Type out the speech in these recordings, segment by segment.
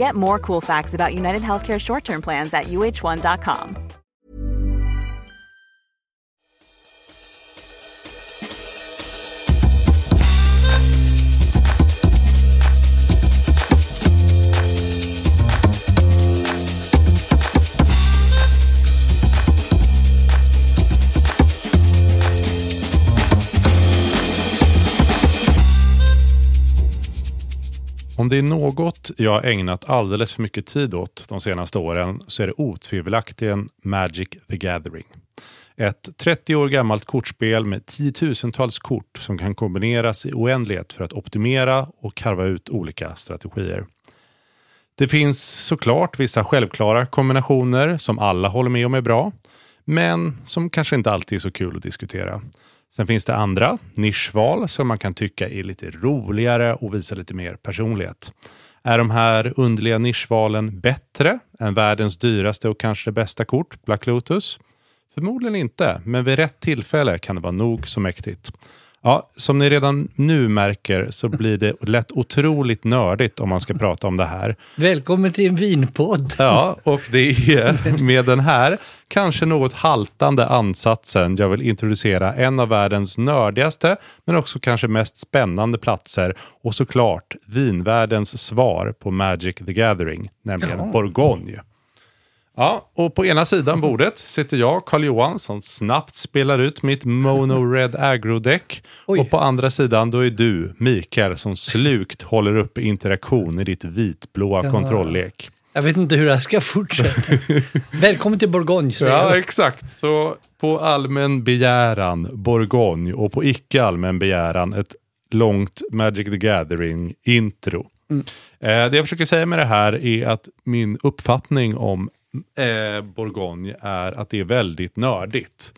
Get more cool facts about United Healthcare short term plans at uh1.com. något jag har ägnat alldeles för mycket tid åt de senaste åren så är det otvivelaktigen Magic the Gathering. Ett 30 år gammalt kortspel med tiotusentals kort som kan kombineras i oändlighet för att optimera och karva ut olika strategier. Det finns såklart vissa självklara kombinationer som alla håller med om är bra, men som kanske inte alltid är så kul att diskutera. Sen finns det andra nischval som man kan tycka är lite roligare och visar lite mer personlighet. Är de här underliga nischvalen bättre än världens dyraste och kanske det bästa kort, Black Lotus? Förmodligen inte, men vid rätt tillfälle kan det vara nog så mäktigt. Ja, som ni redan nu märker så blir det lätt otroligt nördigt om man ska prata om det här. Välkommen till en vinpodd. Ja, och det är med den här kanske något haltande ansatsen jag vill introducera en av världens nördigaste men också kanske mest spännande platser och såklart vinvärldens svar på Magic the Gathering, nämligen Ja. Bourgogne. Ja, och på ena sidan bordet sitter jag, Karl Johan, som snabbt spelar ut mitt Mono Red Aggro-däck. Oj. Och på andra sidan då är du, Mikael, som slukt håller upp interaktion i ditt vitblåa Ja. kontrolllek. Jag vet inte hur det här ska fortsätta. Välkommen till Bourgogne, säger Ja, exakt. Så på allmän begäran Bourgogne och på icke allmän begäran ett långt Magic the Gathering-intro. Mm. Eh, det jag försöker säga med det här är att min uppfattning om eh, Bourgogne är att det är väldigt nördigt.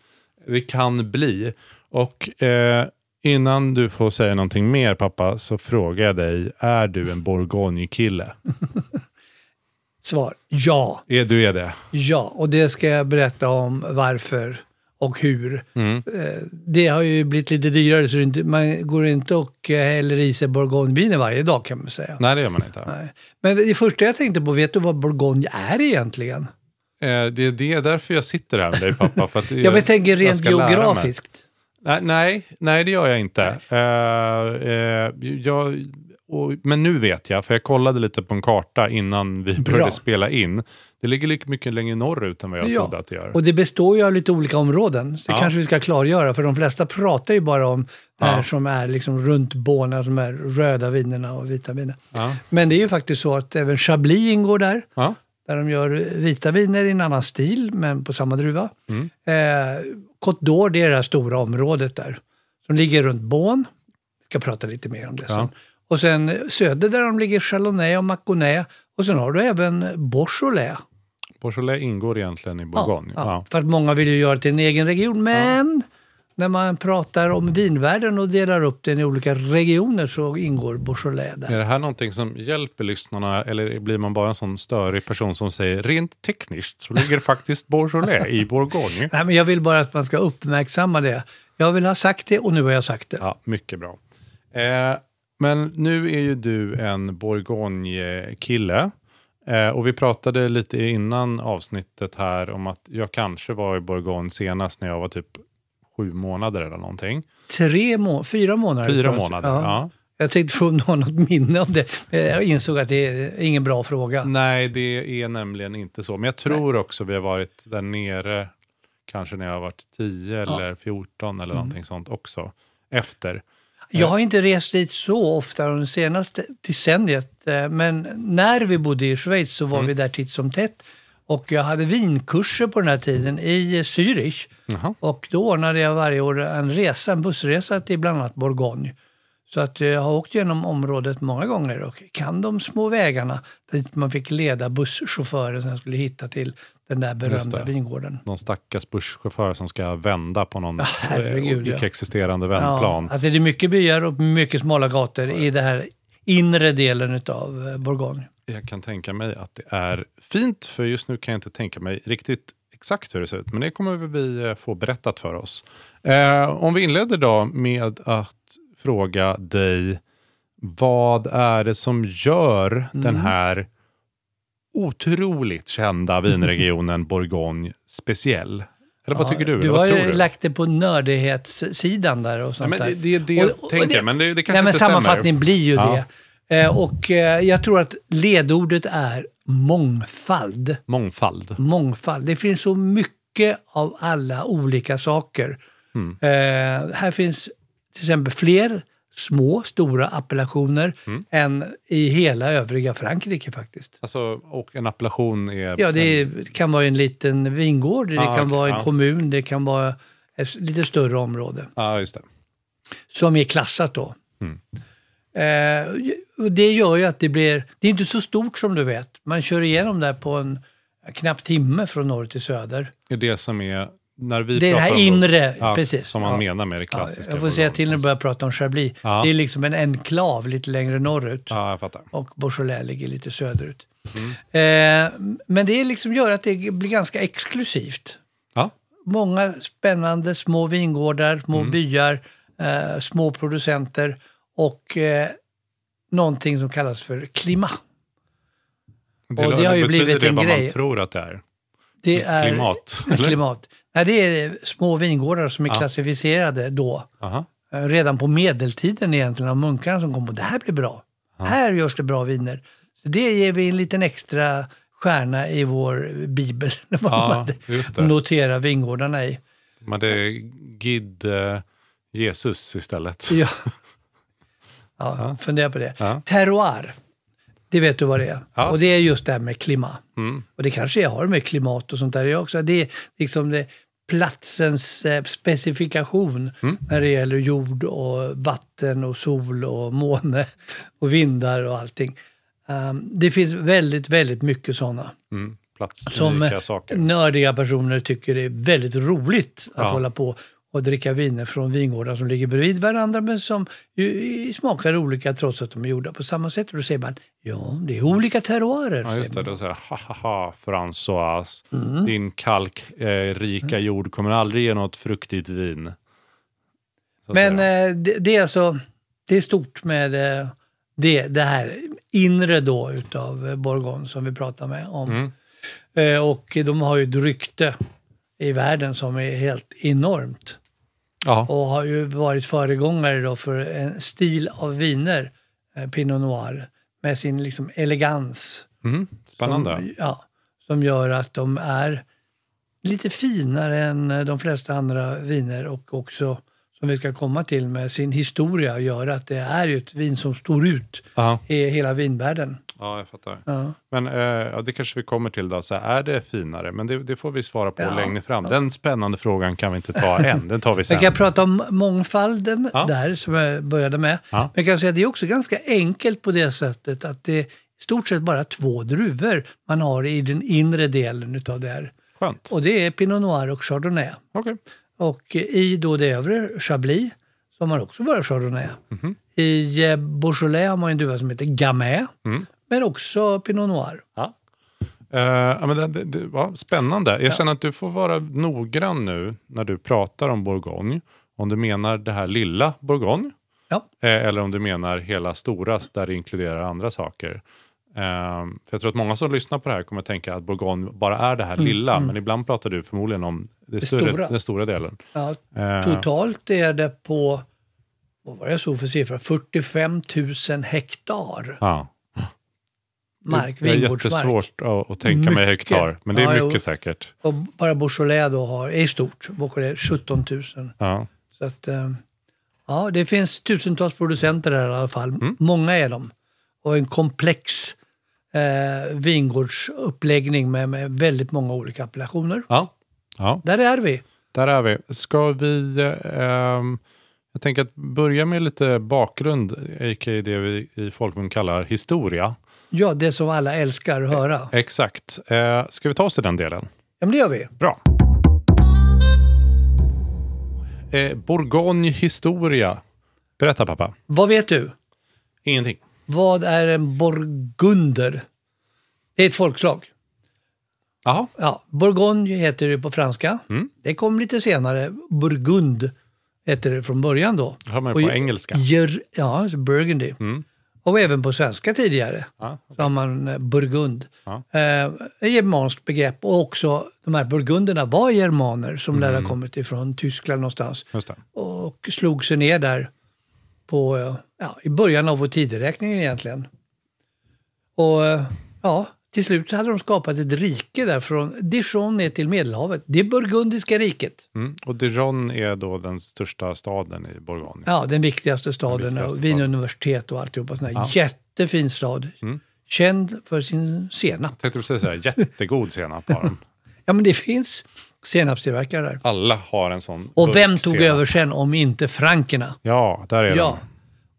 Det kan bli. Och eh, innan du får säga någonting mer pappa så frågar jag dig, är du en Bourgogne-kille? Svar, ja. Är, du är det? Ja, och det ska jag berätta om varför och hur. Mm. Eh, Det har ju blivit lite dyrare så inte, man går inte och eh, häller i sig bourgogneviner varje dag kan man säga. Nej, det gör man inte. Nej. Men det första jag tänkte på, vet du vad bourgogne är egentligen? Eh, det, det är därför jag sitter här med dig pappa. För att det- Jag tänker jag rent mig. geografiskt. Nej, nej, nej, det gör jag inte. Eh, eh, jag, och, men nu vet jag, för jag kollade lite på en karta innan vi Bra. började spela in. Det ligger lika mycket längre norrut än vad jag Ja, trodde att det gör. Och det består ju av lite olika områden. Det Ja. kanske vi ska klargöra, för de flesta pratar ju bara om det här Ja. som är liksom runt Borna, de här röda vinerna och vita viner. Ja, Men det är ju faktiskt så att även Chablis ingår där. Där de gör vita viner i en annan stil, men på samma druva. Mm. Eh, Côte d'Or, det är det här stora området där. Som ligger runt Beaune. Vi ska prata lite mer om det sen. Och sen söder där de ligger Chardonnay och Maconnais. Och sen har du även Beaujolais. Beaujolais ingår egentligen i Bourgogne. Ja, Ja. För att många vill ju göra till en egen region, men när man pratar om vinvärlden och delar upp den i olika regioner så ingår Beaujolais där. Är det här någonting som hjälper lyssnarna eller blir man bara en sån störig person som säger rent tekniskt så ligger faktiskt Beaujolais i Bourgogne? Nej, men jag vill bara att man ska uppmärksamma det. Jag vill ha sagt det och nu har jag sagt det. Ja, mycket bra. Eh, men nu är ju du en Bourgogne-kille. Eh, och vi pratade lite innan avsnittet här om att jag kanske var i Bourgogne senast när jag var typ sju månader eller någonting. Tre må fyra månader. Fyra månader, ja. Jag tänkte få något minne om det. men Jag insåg att det är ingen bra fråga. Nej, det är nämligen inte så. Men jag tror också vi har varit där nere, kanske när jag har varit 10 eller 14 eller någonting sånt också. Efter. Jag har inte rest dit så ofta det senaste decenniet, eh, men när vi bodde i Schweiz så var Mm. vi där titt som tätt. Och jag hade vinkurser på den här tiden i Zürich. Jaha. Och då ordnade jag varje år en resa, en bussresa till bland annat Bourgogne. Så att eh, jag har åkt genom området många gånger och kan de små vägarna dit man fick leda busschauffören som skulle hitta till den där berömda vingården. Någon stackars busschaufför som ska vända på någon eh, ja. icke-existerande vändplan. Ja, alltså det är mycket byar och mycket smala gator i det här inre delen av Bourgogne. Jag kan tänka mig att det är fint, för just nu kan jag inte tänka mig riktigt exakt hur det ser ut. Men det kommer vi eh, få berättat för oss. Eh, om vi inleder då med att fråga dig, vad är det som gör den Mm. här otroligt kända vinregionen Bourgogne speciell? Eller vad Ja, tycker du? Du har ju lagt det på nördighetssidan där och sånt men det, det, det Och- och tänker det- jag, men det, det kanske Nej, men inte sammanfattning stämmer. blir ju Ja. det. Eh, och eh, jag tror att ledordet är mångfald. Mångfald. Mångfald. Det finns så mycket av alla olika saker. Mm. Eh, här finns till exempel fler små, stora appellationer Mm. än i hela övriga Frankrike faktiskt. Alltså, och en appellation är... Ja, det en, kan vara en liten vingård, det Ah, kan okej, vara en ja. kommun, det kan vara ett lite större område. Ja, just det. som är klassat då. Mm. Eh, det gör ju att det blir, det är inte så stort som du vet. Man kör igenom där på en knapp timme från norr till söder. är det som är... När vi Det är det här inre, ja, precis. Som man Ja. menar med det Ja, klassiska. jag får säga till när du börjar prata om Chablis. Ja. Det är liksom en enklav lite längre norrut. Ja. Och Beaujolais ligger lite söderut. Mm. Eh, men det liksom gör att det blir ganska exklusivt. Ja. Många spännande små vingårdar, små Mm. byar, eh, små producenter och eh, någonting som kallas för klima. Det, Och det har ju blivit det en vad grej. man tror att det är? Det är klimat. Nej, det är små vingårdar som är Ja. klassificerade då. Aha. Eh, Redan på medeltiden egentligen av munkarna som kom på det här blir bra. Här görs det bra viner. Så det ger vi en liten extra stjärna i vår bibel. Ja, man noterar vingårdarna i. Men det är Gid eh, Jesus istället. Ja. Ja, fundera på det. Ja. Terroir, det vet du vad det är. Ja. Och det är just det här med klimat. Mm. Och det kanske jag har med klimat och sånt där också. Det är liksom det, platsens eh, specifikation Mm. när det gäller jord och vatten och sol och måne och vindar och allting. Um, det finns väldigt, väldigt mycket sådana Mm. Som saker. nördiga personer tycker är väldigt roligt att Ja. hålla på och dricka viner från vingårdar som ligger bredvid varandra men som ju smakar olika trots att de är gjorda på samma sätt. Och då säger man, ja, det är olika terroirer. Ja, just det. Då säger ha, ha, ha, François, Mm. din kalkrika jord kommer aldrig ge något fruktigt vin. Så Men eh, det, det är alltså, det är stort med eh, det, det här inre då utav eh, Bourgogne som vi pratar med om. Mm. Eh, och de har ju ett rykte i världen som är helt enormt. Ja. Och har ju varit föregångare då för en stil av viner, eh, Pinot Noir, med sin liksom elegans. Mm. Spännande. Som, ja, som gör att de är lite finare än eh, de flesta andra viner och också, som vi ska komma till, med sin historia gör att det är ju ett vin som står ut Ja. i hela vinvärlden. Ja, jag fattar. Ja. Men eh, ja, det kanske vi kommer till då. Så här, är det finare? Men det, det får vi svara på Ja. längre fram. Den spännande frågan kan vi inte ta än. Den tar vi sen. Jag kan prata om mångfalden där, som jag började med. Men jag kan säga att det är också ganska enkelt på det sättet att det stort sett bara två druvor man har i den inre delen utav det här. Skönt. Och det är Pinot Noir och Chardonnay. Okej. Och i då det övre, Chablis, så har man också bara Chardonnay. Mhm. I eh, Beaujolais har man en druva som heter Gamay, Mm. Men också Pinot Noir. Ja. Ja, men det, det, det var spännande. Jag känner att du får vara noggrann nu när du pratar om Bourgogne. Om du menar det här lilla Bourgogne Ja. eh, eller om du menar hela stora där det inkluderar andra saker. Eh, för jag tror att många som lyssnar på det här kommer att tänka att Bourgogne bara är det här lilla, men ibland pratar du förmodligen om det större, stora. den stora delen. Ja, Eh, totalt är det på, vad var det jag såg för siffra, 45 000 hektar ja. Mark, Det är vingårdsmark. jättesvårt att, tänka mig Mycket. hektar, men det är Ja, jo. mycket säkert. Och bara Beaujolais då har, är stort, Beaujolais 17 000. Ja. Så att, eh, ja, det finns tusentals producenter där i alla fall. Mm. Många är de. Och en komplex eh, vingårdsuppläggning med, med väldigt många olika appellationer. Ja. ja. Där är vi. Där är vi. Ska vi... Eh, jag tänker att börja med lite bakgrund, a.k.a. det vi i folkmun kallar historia. Ja, det som alla älskar att höra. Exakt. Eh, ska vi ta oss till den delen? Ja, men det gör vi. Bra. Eh, Bourgogne historia. Berätta pappa. Vad vet du? Ingenting. Vad är en borgunder? Det är ett folkslag. Jaha. Ja, Bourgogne heter det på franska. Mm. Det kom lite senare. Burgund heter det från början då. Det har man Och ju på ju- engelska. Ger, ja, Burgundy. Mm. Och även på svenska tidigare Ja. så har man eh, Burgund. Ja. Eh, germanskt begrepp och också de här burgunderna var germaner som lär Mm. ha kommit ifrån Tyskland någonstans och slog sig ner där på, eh, ja, i början av vår tideräkning egentligen. Och eh, ja, till slut hade de skapat ett rike där från Dijon ner till Medelhavet. Det burgundiska riket. Mm. Och Dijon är då den största staden i Bourgogne. Ja, den viktigaste staden viktigaste och Wien-universitet och alltihopa. Sån här Ja. Jättefin stad. Mm. Känd för sin senap. Tänkte du säga jättegod senap har de. Ja, men det finns senapstillverkare där. Alla har en sån Och vem tog senap. över sen om inte frankerna? Ja, där är Ja.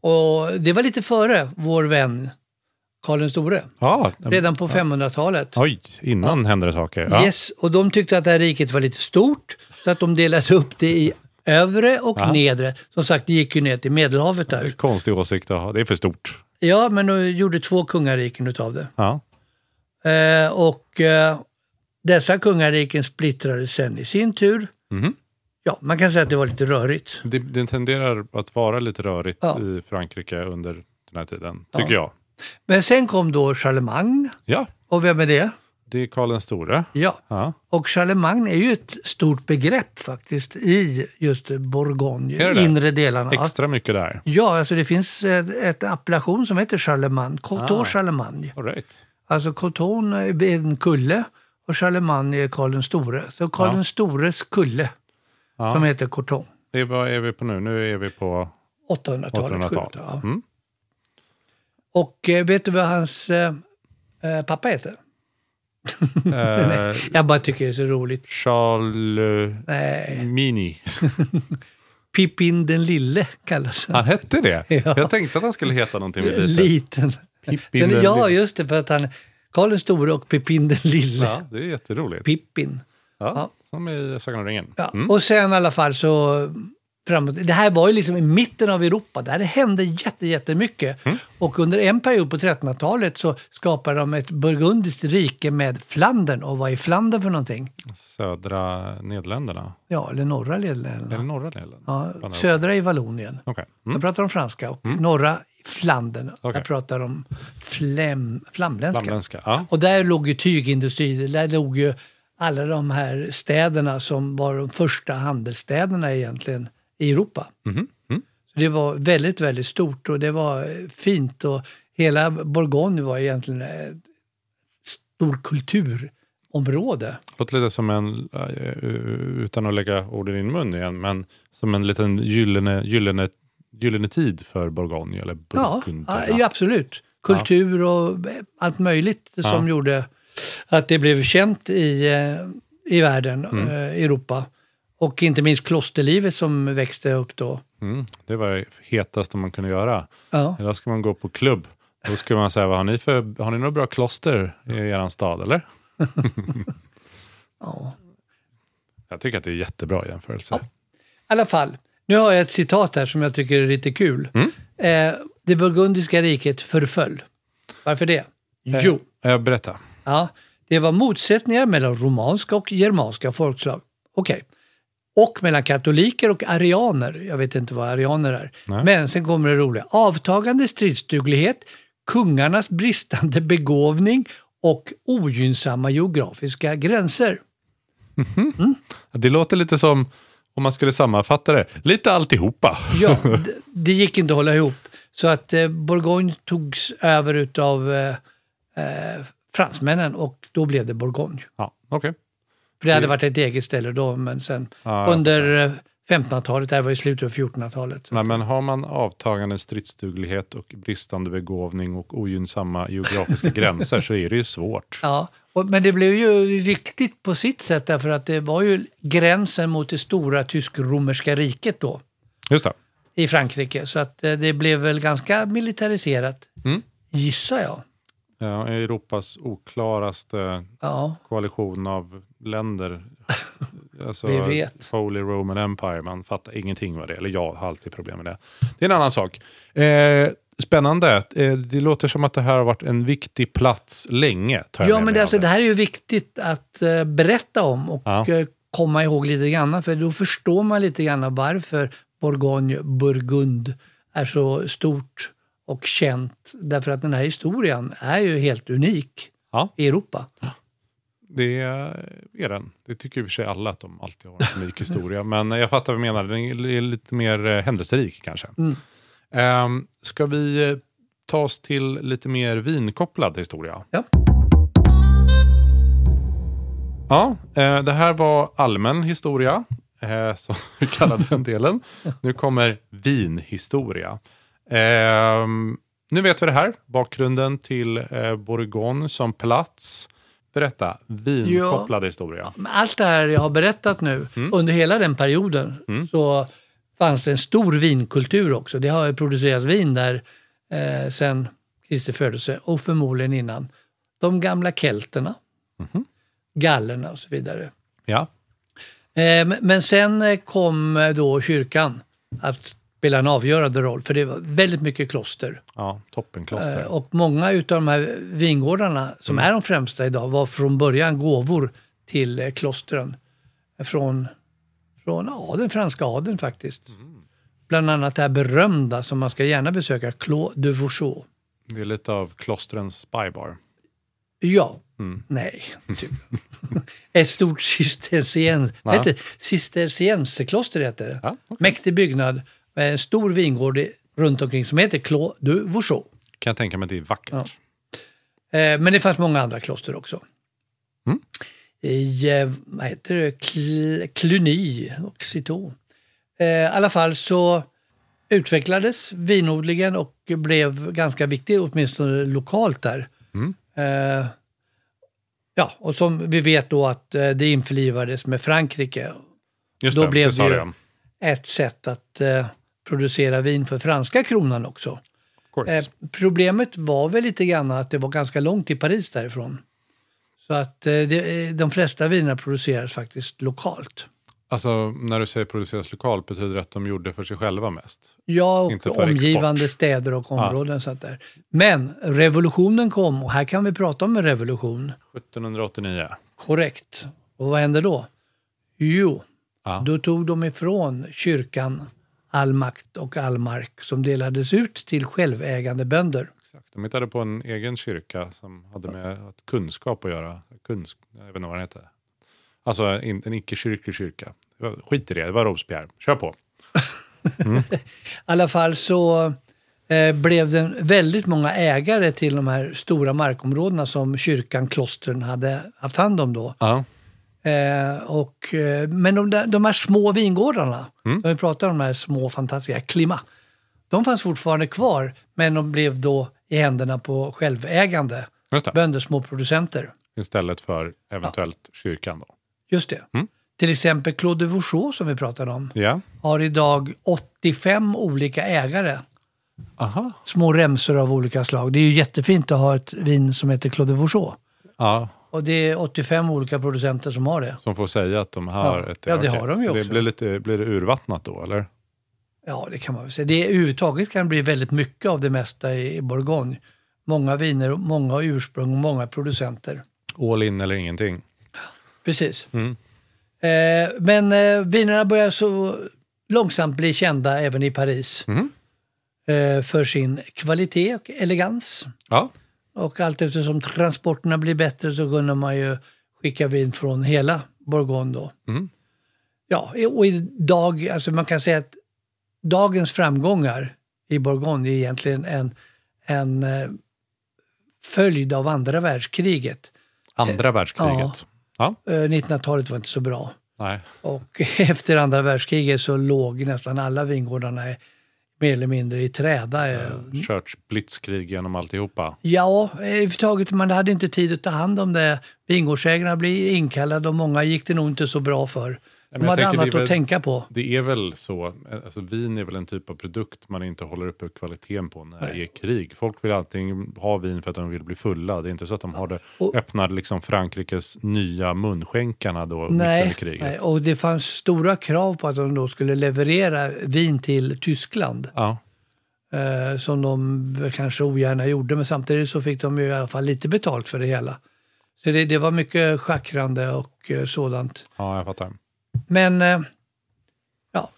Och det var lite före vår vän Karl den store. Ja, Redan på 500-talet. Oj, innan hände det saker. Ja. Yes, och de tyckte att det här riket var lite stort, så att de delade upp det i övre och Ja. nedre. Som sagt, det gick ju ner till Medelhavet Det är en där. konstig åsikt att ha. Det är för stort. Ja, men de gjorde två kungariken utav det. Ja. Eh, och eh, dessa kungariken splittrades sen i sin tur. Mhm. Ja, man kan säga att det var lite rörigt. Det, det tenderar att vara lite rörigt Ja. i Frankrike under den här tiden, Ja. tycker jag. Men sen kom då Charlemagne. Ja, Och vem är det? det är Karl den store. Ja, Ja. och Charlemagne är ju ett stort begrepp faktiskt i just Bourgogne, inre delarna. Extra mycket där. Ja, alltså det finns ett, ett appellation som heter Charlemagne, Coteau Ah. Charlemagne. All right. Alltså Coteau är en kulle och Charlemagne är Karl den store. Så Karl Ja. den stores kulle Ja. som heter är, vad är vi på nu? Nu är vi på 800-talet. 800-tal. Ja. Mm. Och eh, vet du vad hans eh, pappa heter? Eh, Jag bara tycker det är så roligt. Charles Nej, Mini. Pippin den lille kallas han. Han hette det? Ja. Jag tänkte att han skulle heta någonting med lite. Liten. Pippin Den, den ja, lille. just det, för att han Karl den store och Pippin den lille. Ja, det är jätteroligt. Pippin. Ja, Ja. Som i Sagan om ringen. Ja. Mm. Och sen i alla fall så framåt. Det här var ju liksom i mitten av Europa. Där det hände jätte, jättemycket. Mm. Och under en period på 1300-talet så skapade de ett burgundiskt rike med Flandern. Och vad är Flandern för någonting? Södra Nederländerna. Ja, eller norra Nederländerna. norra Nederländerna? Ja, södra i Vallonien. Jag Mm. pratar om franska och norra Flandern. Okej. Jag pratar om fläm, flamländska. Flamländska. Ja. Och där låg ju tygindustrin, där låg ju alla de här städerna som var de första handelsstäderna egentligen i Europa. Mm. Så det var väldigt, väldigt stort och det var eh, fint och hela Bourgogne var egentligen ett stor kulturområde. Låter lite som en, eh, utan att lägga orden i din mun igen, men som en liten gyllene, gyllene, gyllene tid för Bourgogne eller Ja, Burgunderna. ja, absolut. Kultur och allt möjligt som gjorde att det blev känt i, eh, i världen, Mm. eh, Europa. Och inte minst klosterlivet som växte upp då. Mm. Det var det hetaste man kunde göra. Ja. Idag ska man gå på klubb Då skulle man säga, vad har ni för, har ni några bra kloster i er stad eller? Ja. Jag tycker att det är jättebra jämförelse. I alla fall, nu har jag ett citat här som jag tycker är lite kul. Mm. Eh, det burgundiska riket förföll. Varför det? Jo, Eh, berätta. ja, det var motsättningar mellan romanska och germanska folkslag. Okej. Och mellan katoliker och arianer. Jag vet inte vad arianer är. Nej. Men sen kommer det roliga. Avtagande stridsduglighet, kungarnas bristande begåvning och ogynnsamma geografiska gränser. Det låter lite som, om man skulle sammanfatta det, lite alltihopa. Ja, det, det gick inte att hålla ihop. Så att eh, Bourgogne togs över utav eh, eh, fransmännen och då blev det Bourgogne. Ja, okej. För det hade varit ett eget ställe då, men sen Ja, under eh, 1500-talet, det här var i slutet av 1400-talet. Nej, men har man avtagande stridsduglighet och bristande begåvning och ogynnsamma geografiska gränser så är det ju svårt. Ja, och, men det blev ju viktigt på sitt sätt därför att det var ju gränsen mot det stora tysk-romerska riket då Just det. i Frankrike. Så att eh, det blev väl ganska militariserat, Mm. gissar jag. Ja, Europas oklaraste Ja, koalition av länder. Alltså, Vi vet. Holy Roman Empire, man fattar ingenting vad det är. Eller jag har alltid problem med det. Det är en annan sak. Eh, spännande. Eh, det låter som att det här har varit en viktig plats länge. Ja men det, alltså, det här är ju viktigt att eh, berätta om och Ja. eh, komma ihåg lite grann. För då förstår man lite grann varför Bourgogne, Burgund är så stort och känt. Därför att den här historien är ju helt unik Ja. i Europa. Det är den. Det tycker i och för sig alla att de alltid har en unik historia. Men jag fattar vad du menar. Den är lite mer eh, händelserik kanske. Mm. Ehm, ska vi eh, ta oss till lite mer vinkopplad historia? Ja. Ja, eh, det här var allmän historia, som vi kallade den delen. Nu kommer vinhistoria. Ehm, nu vet vi det här, bakgrunden till Bourgogne som plats. Berätta, vinkopplad historia. Men Allt det här jag har berättat nu, Mm. under hela den perioden, så fanns det en stor vinkultur också. Det har ju producerats vin där eh, sedan Kristi födelse och förmodligen innan. De gamla kelterna, Mhm. gallerna och så vidare. Ja, Eh, men- men sen eh, kom eh, då kyrkan att spela en avgörande roll, för det var väldigt mycket kloster. ja toppenkloster. Eh, Och många utav de här vingårdarna, som Mm. är de främsta idag, var från början gåvor till eh, klostren. Från, från ja, den franska adeln faktiskt. Mm. Bland annat det här berömda som man ska gärna besöka, Clos de Vougeot. Det är lite av klostrens spybar. Ja, Mm. nej. typ. Ett stort cistercien, Ja. heter cistercienserkloster det. Ja, okej. Mäktig byggnad med en stor vingård runt omkring som heter Clos de Vougeot. Kan jag tänka mig att det är vackert. Eh, men det fanns många andra kloster också. Mm. I, eh, vad heter det, Cl- Cluny och Citeaux. Eh, I alla fall så utvecklades vinodlingen och blev ganska viktig, åtminstone lokalt där. Mm. Eh, ja, och som vi vet då att eh, det införlivades med Frankrike. Just Då det, blev det det ju-. Ett sätt att eh, producera vin för franska kronan också. Eh, problemet var väl lite grann att det var ganska långt till Paris därifrån. Så att eh, det, eh, de flesta vinerna produceras faktiskt lokalt. Alltså, när du säger produceras lokalt, betyder det att de gjorde för sig själva mest? Ja, Inte och för omgivande export. städer och områden. Så att där. Men revolutionen kom och här kan vi prata om en revolution. 1789. Korrekt. Och vad hände då? Jo, Ja. då tog de ifrån kyrkan all makt och all mark som delades ut till självägande bönder. Exakt. De hittade på en egen kyrka som hade med kunskap att göra. Kunsk, jag vet inte vad den heter. Alltså en, en icke-kyrklig kyrka. Skit i det, det var Robespierre. Kör på. I alla fall så eh, blev det väldigt många ägare till de här stora markområdena som kyrkan, klostren hade haft hand om då. Ja. Eh, och, eh, men de, där, de här små vingårdarna, Mm. när vi pratar om de här små fantastiska klima, de fanns fortfarande kvar, men de blev då i händerna på självägande bönder, små producenter. Istället för eventuellt kyrkan då. Just det. Mm. Till exempel Claude de Vougeot som vi pratade om Ja. har idag 85 olika ägare Aha. Små remsor av olika slag. Det är ju jättefint att ha ett vin som heter Claude de Vougeot. Ja, Och det är 85 olika producenter som har det. som får säga att de har Ja. ett... Ja, det har de ju Så det också. blir, lite, blir det urvattnat då, eller? Ja, det kan man väl säga. Det är, överhuvudtaget kan det bli väldigt mycket av det mesta i, i Bourgogne. Många viner, många ursprung och många producenter. All in eller ingenting. Precis. Mm. Eh, men eh, vinerna börjar så långsamt bli kända även i Paris. Mhm. Eh, för sin kvalitet och elegans. Ja, Och allt eftersom transporterna blir bättre så kunde man ju skicka vin från hela Bourgogne då. Mm. Ja, och idag, alltså man kan säga att dagens framgångar i Bourgogne är egentligen en, en eh, följd av andra världskriget. andra världskriget. Ja. Eh, 1900-talet var inte så bra. Nej. Och efter andra världskriget så låg nästan alla vingårdarna mer eller mindre i träda. eh, Kört blitzkrig genom alltihopa. Ja, överhuvudtaget, man hade inte tid att ta hand om det. Vingårdsägarna blev inkallade och många gick det nog inte så bra för. De hade annat väl- att tänka på. Det är väl så, alltså vin är väl en typ av produkt man inte håller uppe kvaliteten på när det är krig. Folk vill alltid ha vin för att de vill bli fulla. Det är inte så att de har det, Och- liksom Frankrikes nya munskänkarna då mitt under Nej, kriget. nej, och det fanns stora krav på att de då skulle leverera vin till Tyskland. Ja, Eh, som de kanske ogärna gjorde, men samtidigt så fick de ju i alla fall lite betalt för det hela. Så det, det var mycket schackrande och eh, sådant. ja, jag fattar. Men eh, ja,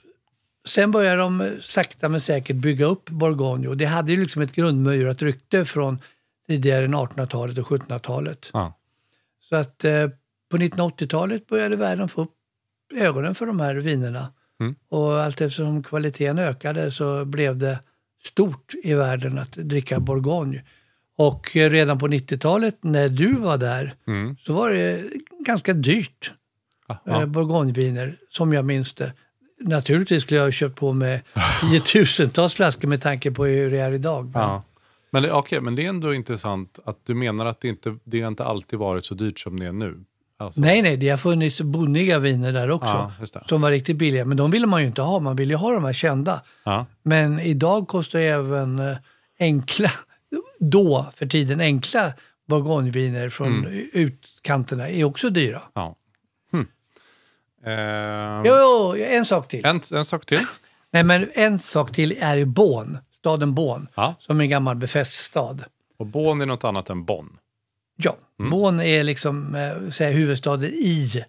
sen började de eh, sakta men säkert bygga upp Bourgogne och det hade ju liksom ett grundmurat rykte från tidigare än 1800-talet och 1700-talet. Ja. Så att eh, på 1980-talet började världen få upp ögonen för de här vinerna. Mm. Och allt eftersom kvaliteten ökade så blev det stort i världen att dricka Bourgogne. Och redan på 90-talet när du var där Mm. så var det ganska dyrt Ja, ja. bourgogneviner, som jag minns det. Naturligtvis skulle jag ha köpt på med tiotusentals flaskor med tanke på hur det är idag. Men, Ja. Men, det- okej, men det är ändå intressant att du menar att det inte, det har inte alltid varit så dyrt som det är nu. Alltså, Nej, nej, det har funnits bonniga viner där också. Ja. Som var riktigt billiga, men de ville man ju inte ha. Man ville ju ha de här kända. Ja, Men idag kostar ju även eh, enkla, då för tiden enkla bourgogneviner från Mm. utkanterna är också dyra. ja. Ehm, Jo, jo, en sak till. en, en sak till. Nej, men en sak till är ju Bonn, staden Bonn, Ja. som är en gammal befäst stad. Och Bonn är något annat än Bonn. Ja, Mm. Bonn är liksom eh, huvudstaden i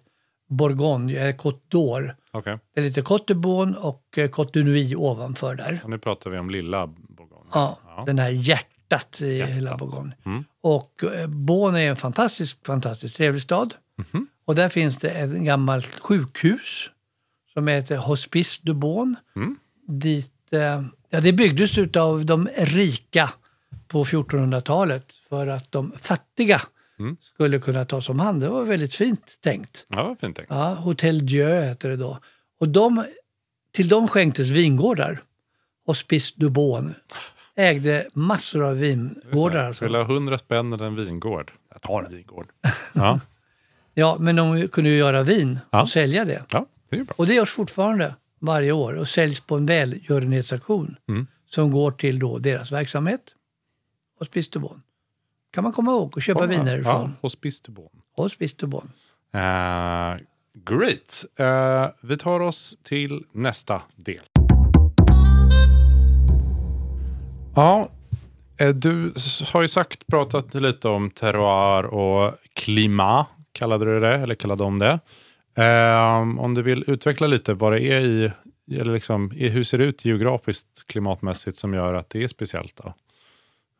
Bourgogne, eller Côte d'Or. Okej, Det är lite Côte de Bonne och eh, Côte de Nuit ovanför där. och nu pratar vi om lilla Bourgogne. Ja, Ja. den här hjärtat i Hjärtat. hela Bourgogne. Mm. Och eh, Bonn är en fantastisk, fantastiskt trevlig stad. Mhm. Och där finns det ett gammalt sjukhus som heter Hospice de Bonn. Mm. Dit, eh, ja, det byggdes av de rika på 1400-talet för att de fattiga Mm. skulle kunna tas om hand. Det var väldigt fint tänkt. Ja, fint tänkt. Ja, Hotel Dieu heter det då. Och de, till dem skänktes vingårdar. Hospice du Bonn ägde massor av vingårdar. Vill du Alltså. ha 100 spänn eller en vingård? Jag tar en vingård. Ja, Ja, men de kunde ju göra vin Ja. och sälja det. ja det är bra. Och det görs fortfarande varje år och säljs på en välgörenhetsaktion Mm. som går till då deras verksamhet. Hospice du Bonn. Kan man komma ihåg och köpa viner Ja, från Hospice de Bonn. Hospice Bonn. Eh, great. Eh, vi tar oss till nästa del. Ja, eh, du har ju sagt, pratat lite om terroir och klimat, kallade du det, eller kallade de det. Eh, om du vill utveckla lite vad det är i, eller liksom, i hur ser det ut geografiskt, klimatmässigt, som gör att det är speciellt då?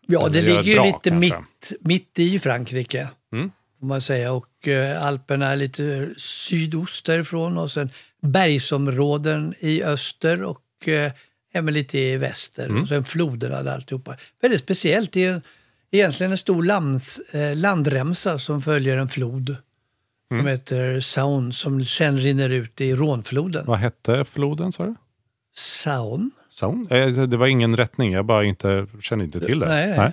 Ja, det göra ligger ju bra, lite kanske. mitt, mitt i Frankrike. Mm. Får man säga. Och eh, Alperna är lite sydost därifrån och sen bergsområden i öster och eh, även lite i väster. Mm. Och sen floderna där alltihopa. Väldigt speciellt. Det är egentligen en stor lands, eh, landremsa som följer en flod. Mm. Som heter Saône som sen rinner ut i Rånfloden. Vad hette floden, sa du? Saône? Saun? Eh, det var ingen rättning, jag bara inte, känner inte till det. Nej, nej.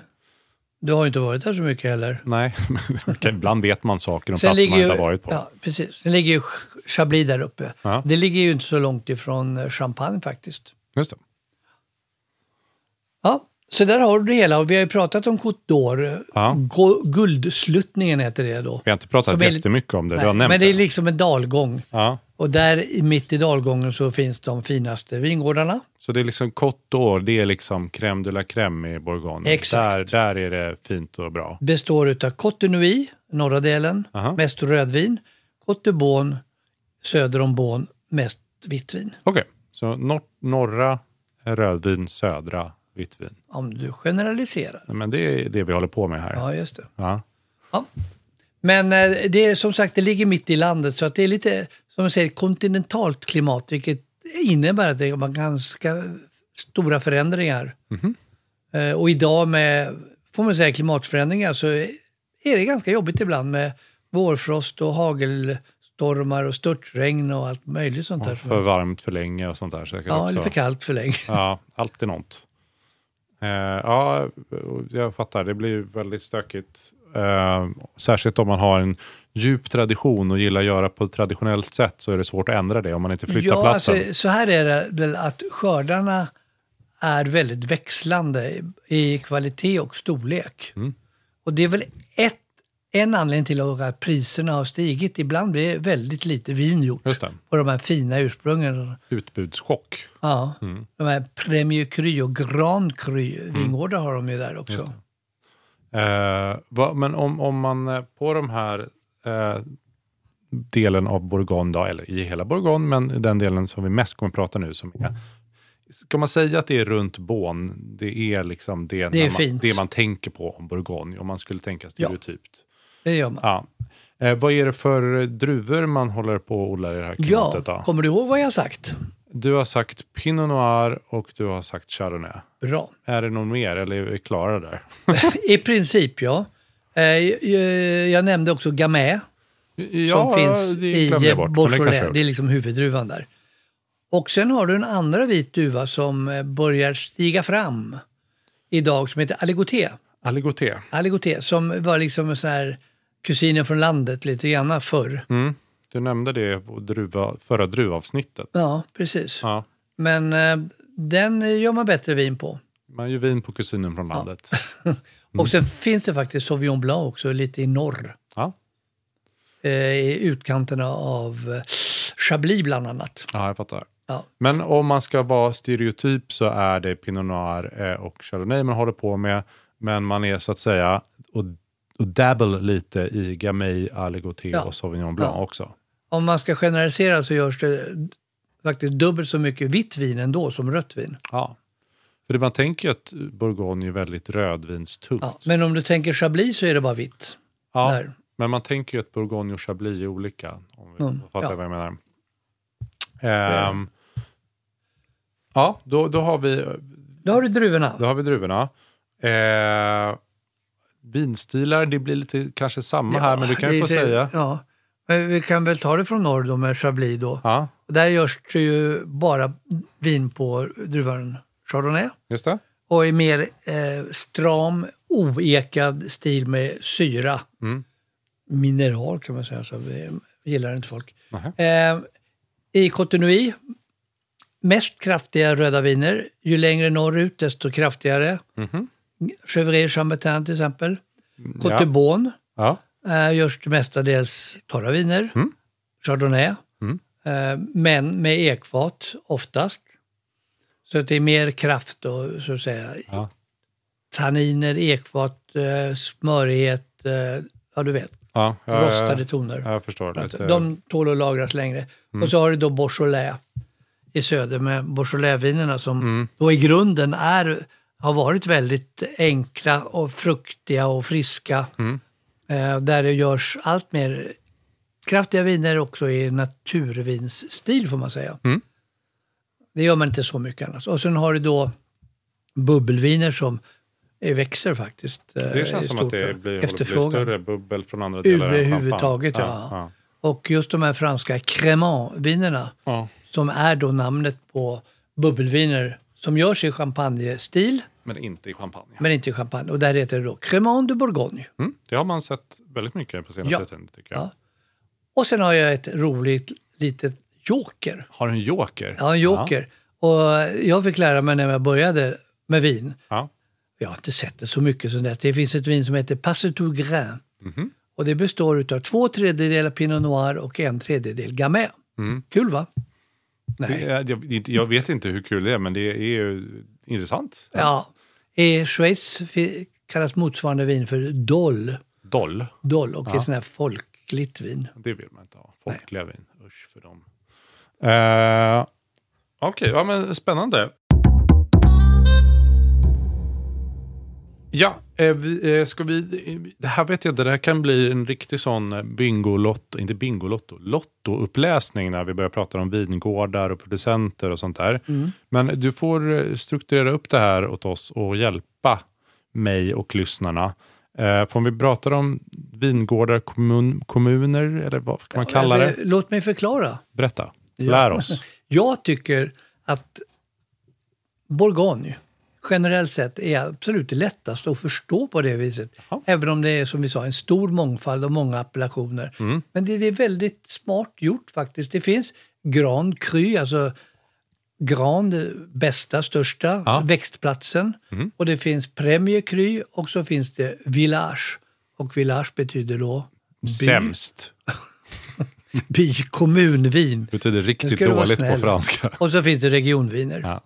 Du har ju inte varit där så mycket heller. Nej, ibland vet man saker om platser man inte har varit på. ja, precis. Sen ligger ju Ch- Chablis där uppe. Ja. Det ligger ju inte så långt ifrån eh, Champagne faktiskt. Just det. Ja, så där har du det hela. Och vi har ju pratat om Côte d'Or. Ja. Guldsluttningen heter det då. Vi har inte pratat Som är jättemycket om det. du Nej, har nämnt men det är liksom en dalgång. Ja. Och där i- mitt i dalgången så finns de finaste vingårdarna. Så det är liksom Côte d'Or, det är liksom crème de la crème i Bourgogne. Exakt. Där, där är det fint och bra. Består utav Côte Nuit, norra delen, Aha. mest rödvin. Côte de Beaune, söder om Beaune, mest vitt vin. Okej, så nor- norra rödvin, södra vitt vin. Om du generaliserar. Men det är det vi håller på med här. Ja, just det. Ja. Ja. Men eh, det är som sagt, det ligger mitt i landet så att det är lite, som man säger, kontinentalt klimat, vilket innebär att det är ganska stora förändringar. Eh, Och idag med, får man säga, klimatförändringar så är det ganska jobbigt ibland med vårfrost och hagelstormar och störtregn och allt möjligt sånt där. Och för varmt för länge och sånt där säkert ja, också. eller för kallt för länge. Ja, alltid något. Eh, ja, jag fattar. Det blir väldigt stökigt. Eh, särskilt om man har en djup tradition och gillar att göra på ett traditionellt sätt så är det svårt att ändra det om man inte flyttar Ja, platsen. alltså, så här är det väl att skördarna är väldigt växlande i kvalitet och storlek. Mm. Och det är väl en anledning till att priserna har stigit. Ibland blir det väldigt lite vin gjort Just det. på de här fina ursprungen. Utbudschock. Ja, Mm. de här Premier Cru och Grand Cru vingårdar har de ju där också. Eh, vad- men om, om man eh, på de här eh, delen av Bourgogne, då, eller i hela Bourgogne, men den delen som vi mest kommer att prata nu, som är, ska man säga att det är runt Beaune, det är liksom det, Det är man, det man tänker på om Bourgogne, om man skulle tänka stereotypt. Det gör man. Ja. Eh, vad är det för druvor man håller på att odla i det här klimatet? Ja, då? kommer du ihåg vad jag har sagt? Du har sagt Pinot Noir och du har sagt Chardonnay. Bra. Är det någon mer eller är vi klara där? I princip ja. Eh, jag, nämnde också Gamay. som finns det i det Beaujolais. jag Det är liksom huvuddruvan där. Och sen har du en andra vit duva som eh, börjar stiga fram idag som heter Aligoté. Aligoté. Aligoté som var liksom en sån här kusinen från landet lite grann förr. Mm. Du nämnde det på druva, förra druvavsnittet. Ja, precis. Ja. Men eh, den gör man bättre vin på. Man gör vin på kusinen från landet. Och sen finns det faktiskt Sauvignon Blanc också lite i norr. Ja. Eh, I utkanterna av eh, Chablis bland annat. ja, jag fattar. Ja. Men om man ska vara stereotyp så är det Pinot Noir eh, och Chardonnay man håller på med. Men man är så att säga och, och dabble lite i Gamay, Aligoté Ja. och Sauvignon Blanc Ja. också. Om man ska generalisera så görs det faktiskt dubbelt så mycket vitt vin ändå som rött vin. Ja. För det man tänker ju att Bourgogne är väldigt rödvinstungt. Ja. Men om du tänker Chablis så är det bara vitt. Ja, Där. men man tänker ju att Bourgogne och Chablis är olika. Om vi Mm, fattar ja. vad jag menar. Ehm, ja, då, då, har vi, Då har du druvorna. då har vi druvorna. Eh, vinstilar, det blir lite kanske samma här, men du kan ju få säga. Ja. Men vi kan väl ta det från norr då med Chablis då. Ja, Där görs det ju bara vin på druvan Chardonnay. just det. Och i mer eh, stram, oekad stil med syra. Mm. Mineral kan man säga, så det gillar inte folk. Eh, I Cotonou, mest kraftiga röda viner. Ju längre norrut desto kraftigare. Mhm. Chevrolet Chambertin till exempel. Côte Ja. de Beaune Ja. eh, görs det mestadels torra viner. Mm. Chardonnay. Mm. Eh, men med ekfat oftast. Så att det är mer kraft och så att säga. Ja. Tanniner, ekfat, eh, smörighet, eh, ja du vet, Ja, ja, rostade ja, toner. ja, jag förstår. Lite. De tål att lagras längre. Mm. Och så har du då Beaujolais i söder med Beaujolais-vinerna som Mm. då i grunden är, har varit väldigt enkla och fruktiga och friska. Mm. Eh, där det görs allt mer kraftiga viner också i naturvinsstil får man säga. Mm. Det gör man inte så mycket annars. Och sen har du då bubbelviner som eh, växer faktiskt. eh, Det känns som att det eh, blir, efterfrågan. större bubbel från andra delar. Överhuvudtaget, ja. Och just de här franska Cremant-vinerna ja. som är då namnet på bubbelviner som görs i champagnestil Men inte i champagne. men inte i champagne. Och där heter det då Cremant de Bourgogne. Mm, det har man sett väldigt mycket på senaste Ja. tiden tycker jag. Ja. Och sen har jag ett roligt litet joker. Har du en joker? Ja, en joker. Och jag fick lära mig när jag började med vin. Ja. Jag har inte sett det så mycket som det. Det finns ett vin som heter Passetou Grain. Mhm. Och det består av två tredjedelar Pinot Noir och en tredjedel Gamay. Mm. Kul va? Nej. är- Jag, jag vet inte hur kul det är, men det är ju intressant. Ja. I Schweiz kallas motsvarande vin för Dol. Doll, Dol och Ja. ett sånt här folkligt vin. det vill man inte ha. Folkliga vin, usch för dem. Eh, Okej, ja men spännande. Ja, eh, eh, ska vi, det här vet jag inte, det här kan bli en riktig sån eh, bingolotto, inte bingolotto, lottouppläsning när vi börjar prata om vingårdar och producenter och sånt där. Men du får strukturera upp det här åt oss och hjälpa mig och lyssnarna. Eh, får vi prata om vingårdar, kommun, kommuner eller vad kan man kalla Alltså, det? Låt mig förklara. Berätta, lär oss. Jag tycker att Bourgogne generellt sett är absolut det lättaste att förstå på det viset. Jaha. Även om det är som vi sa en stor mångfald och många appellationer. Mm. Men det, det är väldigt smart gjort faktiskt. Det finns Grand Cru, alltså Grand, bästa, största Ja. växtplatsen. Mm. Och det finns Premier Cru och så finns det Village. Och Village betyder då by, Sämst. by kommunvin. Det betyder riktigt dåligt på franska. Och så finns det regionviner. Ja.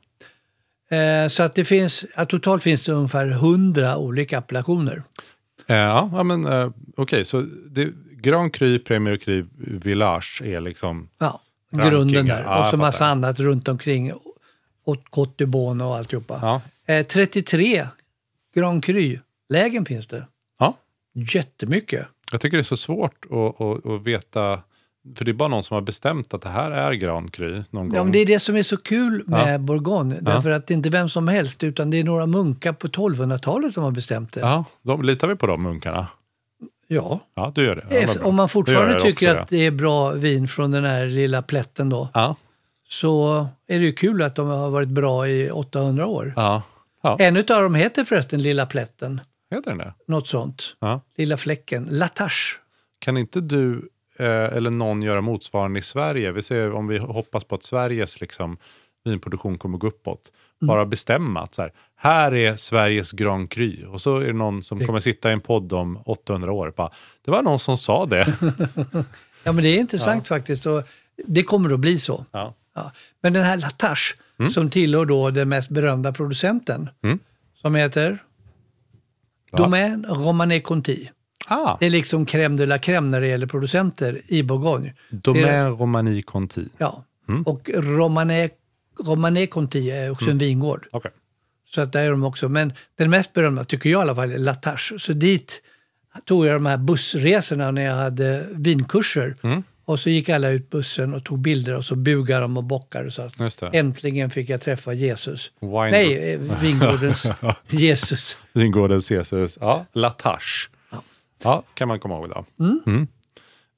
Eh, så att det finns, ja, totalt finns det ungefär 100 olika appellationer. Eh, ja, men eh, okej, så det, Grand Cru, Premier Cru, Village är liksom... Ja, Rankingar. grunden där. Ja, och så massa fattar. annat runt omkring. Och Côte Beaune och alltihopa. Ja. Eh, 33 Grand Cru-lägen finns det. ja. Jättemycket. Jag tycker det är så svårt att, att, att veta, för det är bara någon som har bestämt att det här är Grand Cru någon Ja, gång. men det är det som är så kul med Ja. Bourgogne. Därför att det är inte vem som helst, utan det är några munkar på 1200-talet som har bestämt det. Ja, de, litar vi på de munkarna? Ja. Ja, du gör det. Ja, bra. Om man fortfarande tycker också, att det är bra vin från den här lilla plätten då, Ja, så är det ju kul att de har varit bra i 800 år. ja. ja. En av dem heter förresten Lilla plätten, Heter den det? något sånt. Ja. Lilla fläcken, Latache. Kan inte du eller någon göra motsvarande i Sverige? Vi ser om vi hoppas på att Sveriges liksom, vinproduktion kommer gå uppåt. Mm. Bara bestämma att så här, här är Sveriges Grand Cru. Och så är det någon som kommer sitta i en podd om 800 år. Bara, det var någon som sa det. Ja, men det är intressant faktiskt. Så det kommer att bli så. ja. Ja. Men den här Latache, som tillhör då den mest berömda producenten, Mm. som heter Ja. Domaine Romanée Conti. Ah, Det är liksom crème de la crème när det gäller producenter i Bourgogne. Domaine Romani Conti. Ja. Mm. Och Romanée, Romanée Conti är också en vingård. Okej. Så att där är de också. Men den mest berömda tycker jag i alla fall är Latache. Så dit tog jag de här bussresorna när jag hade vinkurser. Mm. Och så gick alla ut bussen och tog bilder och så bugade de och bockade. Så att äntligen fick jag träffa Jesus. Wine Nej, eh, vingårdens Jesus. Vingårdens Jesus. Ja, Latache. Ja. Kan man komma ihåg då. Mm.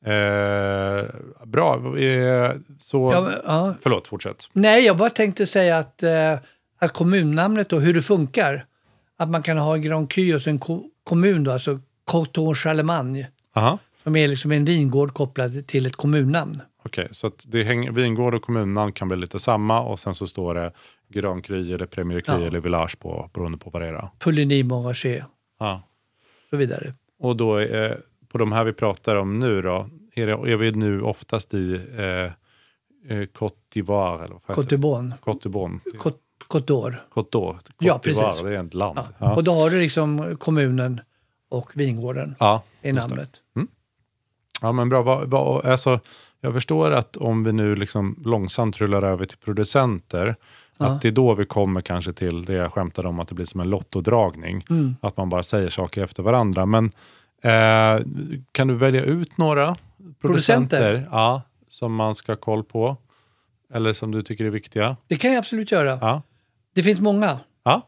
Eh, bra. Eh, så, Ja, men, ja. Förlåt, fortsätt. Nej, jag bara tänkte säga att, eh, att kommunnamnet och hur det funkar. Att man kan ha Grand Cru och en ko- kommun då, alltså Coton Charlemagne. Aha. Som är liksom en vingård kopplad till ett kommunnamn. Okej, så att det hänger, vingård och kommunnamn kan bli lite samma och sen så står det Grand Cru eller Premier Cru Ja. eller Village på, beroende på vad det är. Pouligny, Montrachet och så vidare. Och då eh, på de här vi pratar om nu då, är, det, är vi nu oftast i eh, eh, Côte d'Ivoire? Côte? Côte de Beaune. Côte Côte d'Or. Ja, d'Ivoire, precis. Det är ett land. Ja. Ja. Och då har du liksom kommunen och vingården Ja, i namnet. Ja, men bra. Vad, vad, alltså, jag förstår att om vi nu liksom långsamt rullar över till producenter, Ja. att det är då vi kommer kanske till det jag skämtade om, att det blir som en lottodragning. Mm. Att man bara säger saker efter varandra. Men eh, kan du välja ut några producenter, Producenter? Ja, som man ska ha koll på? Eller som du tycker är viktiga? Det kan jag absolut göra. Ja, Det finns många. ja.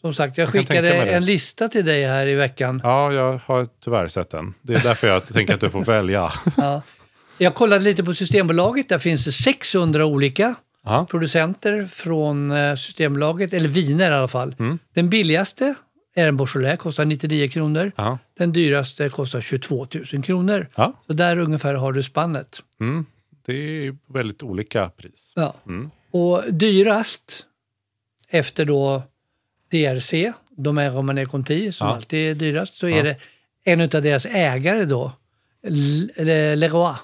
Som sagt, jag Jag skickade en lista till dig här i veckan. ja jag har tyvärr sett den. Det är därför jag tänker att du får välja. Ja. Jag kollade lite på Systembolaget. Där finns det 600 olika Ja, producenter från eh, Systembolaget, eller viner i alla fall. Mm. Den billigaste är en Beaujolais, kostar 99 kronor. ja. Den dyraste kostar 22 000 kronor. ja. Så där ungefär har du spannet. Mm. Det är väldigt olika pris. Ja. Mm. Och dyrast efter då DRC, Domaine Romanée Conti, som Ja. alltid är dyrast, så är det en av deras ägare då, Le- Leroy,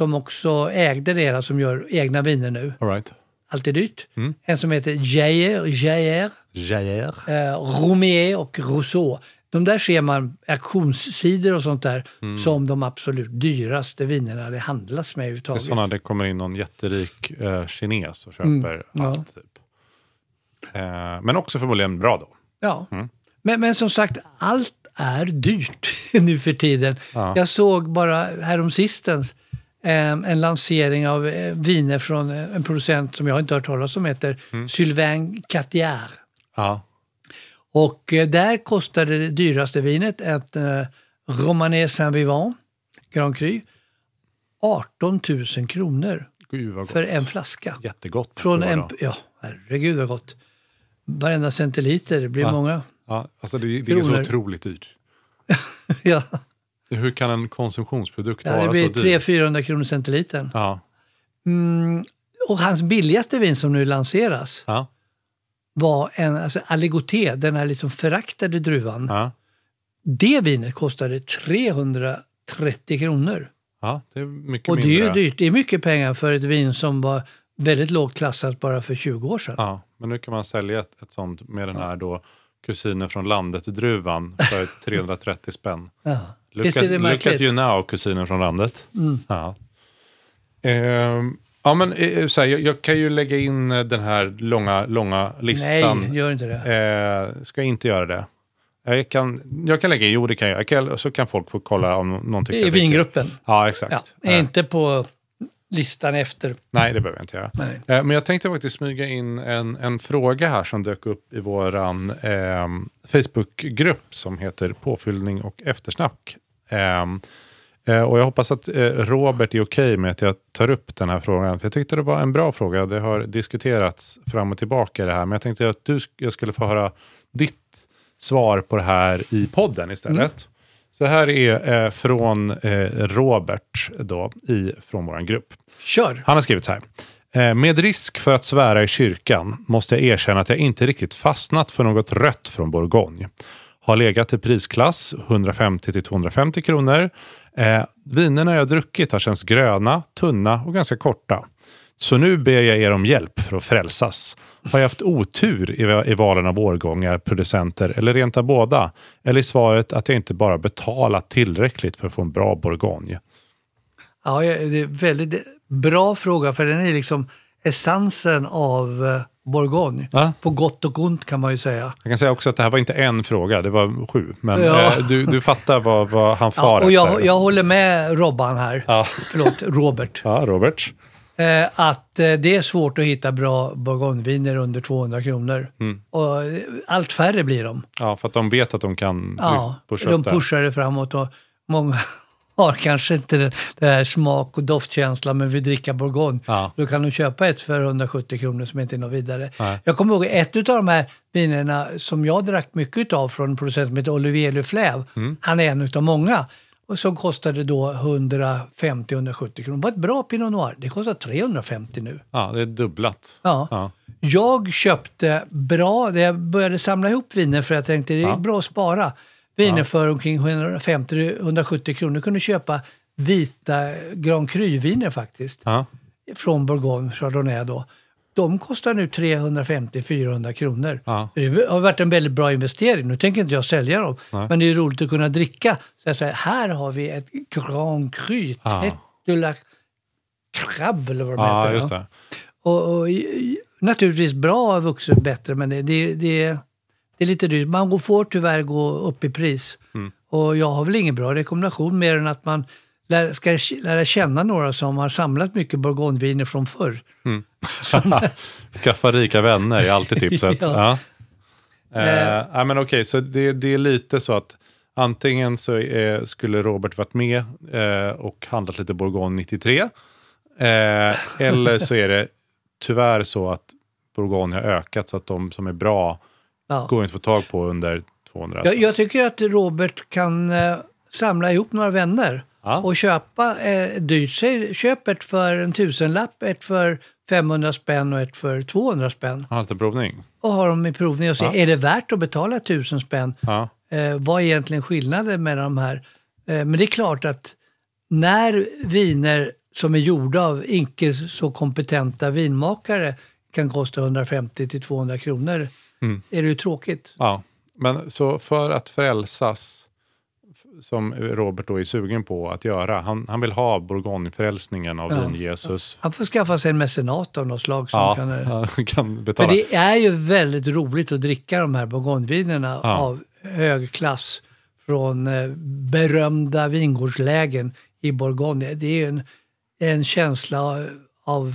som också ägde det hela, som gör egna viner nu. All right. Alltid dyrt. Mm. En som heter Jair, Jair Jair. eh, Romier och Rousseau. De där ser man auktionssidor och sånt där Mm. som de absolut dyraste vinerna det handlas med Det är överhuvudtaget. sådana det kommer in någon jätterik eh, kines och köper Mm, ja. allt. Typ. Eh, men också förmodligen bra då. Ja. Mm. Men, men som sagt, allt är dyrt nu för tiden. Ja. Jag såg bara häromsistens en lansering av eh, viner från eh, en producent som jag inte hört talas om, heter Mm. Sylvain Catier. Ja. Och eh, där kostade det dyraste vinet, ett eh, Romanée Saint-Vivant Grand Cru, 18 000 kronor för en flaska. Jättegott. Från en, ja, herregud vad gott. Varenda centiliter, det blir Ja. många. Ja, alltså det, det är så otroligt dyrt. ja, Hur kan en konsumtionsprodukt ja, det vara blir så dyr? 300-400 kronor centilitern. Ja. Mm, och hans billigaste vin som nu lanseras Ja. var en alltså Aligoté, den här liksom föraktade druvan. Ja. Det vinet kostade 330 kronor. ja, det är mycket Och det mindre. är ju dyrt. Det är mycket pengar för ett vin som var väldigt lågt klassat bara för 20 år sedan. Ja, men nu kan man sälja ett, ett sånt med den här då kusinen från landet-druvan för 330 spänn. Ja. Look at, look at you now, kusinen från landet. Mm. Ja. Ehm, ja, men eh, så här, jag, jag kan ju lägga in eh, den här långa, långa listan. Nej, gör inte det. Eh, ska jag inte göra det? Eh, Jag kan, jag kan lägga in, jo det kan jag. jag kan, så kan folk få kolla om någon tycker I det kul. vingruppen. Ja, exakt. Ja, Eh, inte på listan efter. Nej, det behöver jag inte göra. Nej. Eh, Men jag tänkte faktiskt smyga in en, en fråga här som dök upp i vår eh, Facebookgrupp som heter Påfyllning och eftersnack. Ehm, eh, och jag hoppas att eh, Robert är okej med att jag tar upp den här frågan. För jag tyckte det var en bra fråga. Det har diskuterats fram och tillbaka det här. Men jag tänkte att du, jag skulle få höra ditt svar på det här i podden istället. Så här är eh, från eh, Robert då, i, från vår grupp. Kör! Han har skrivit så här. Eh, Med risk för att svära i kyrkan måste jag erkänna att jag inte riktigt fastnat för något rött från Bourgogne. Har legat i prisklass 150-250 kronor. Eh, vinerna jag druckit har känts gröna, tunna och ganska korta. Så nu ber jag er om hjälp för att frälsas. Har jag haft otur i, i valen av årgångar, producenter eller rent av båda? Eller är svaret att jag inte bara betalat tillräckligt för att få en bra Bourgogne? Ja, det är en väldigt bra fråga för den är liksom essensen av eh, Bourgogne. Ja. På gott och ont kan man ju säga. Jag kan säga också att det här var inte en fråga, det var sju. Men Ja. eh, du, du fattar vad, vad han Ja, far och jag, efter. jag håller med Robban här, Ja. förlåt, Robert, ja, Robert. Eh, att eh, det är svårt att hitta bra bourgogneviner under 200 kronor. Mm. Och eh, allt färre blir de. Ja, för att de vet att de kan Ja, pusha de upp det. pushar det framåt och många har kanske inte den, den här smak och doftkänslan men vill dricka bourgogne. Ja. Då kan de köpa ett för 170 kronor som inte är något vidare. Nej. Jag kommer ihåg ett av de här vinerna som jag drack mycket av från en producent som heter Olivier Leflève. Mm. Han är en utav många. Och som kostade då 150-170 kronor. Det var ett bra Pinot Noir. Det kostar 350 nu. Ja, det är dubblat. Ja. Ja. Jag köpte bra, jag började samla ihop viner för jag tänkte det är Ja. bra att spara. Viner Ja. för omkring 150-170 kronor. Du kunde köpa vita Grand Cru-viner faktiskt. Från Bourgogne, Chardonnay då. De kostar nu 350-400 kronor. Ja. Det har varit en väldigt bra investering. Nu tänker inte jag sälja dem. Nej. Men det är roligt att kunna dricka. Så jag säger, här har vi ett Grand Cru, Ja. Tête la Crabbe eller vad de ja, heter. det. Och, och, naturligtvis bra vuxet bättre, men det, det, det, det är lite dyrt. Man får tyvärr gå upp i pris. Mm. Och jag har väl ingen bra rekommendation mer än att man lär, ska lära känna några som har samlat mycket bourgogneviner från förr. Skaffa rika vänner är alltid tipset. Ja. ja. Eh, ja, men okej, så det, det är lite så att antingen så eh, skulle Robert varit med eh, och handlat lite Bourgogne 93. Eh, eller så är det tyvärr så att Bourgogne har ökat så att de som är bra Ja. går inte att få tag på under 200. Jag, jag tycker att Robert kan eh, samla ihop några vänner Ja. Och köpa eh, dyrt. Köp ett för en tusenlapp, ett för 500 spänn och ett för 200 spänn. Ha lite provning. Och ha dem i provning och se, Ja. är det värt att betala 1000 spänn? Ja. Eh, vad är egentligen skillnaden mellan de här? Eh, men det är klart att när viner som är gjorda av icke så kompetenta vinmakare kan kosta 150 till 200 kronor, Mm. är det ju tråkigt. Ja, men så för att frälsas, som Robert då är sugen på att göra, han, han vill ha bourgognefrälsningen av Ja. vin-Jesus. Han får skaffa sig en mecenat av något slag som Ja, kan... eh, kan För betala. det är ju väldigt roligt att dricka de här bourgognevinerna Ja. av hög klass från eh, berömda vingårdslägen i Bourgogne. Det är ju en, en känsla av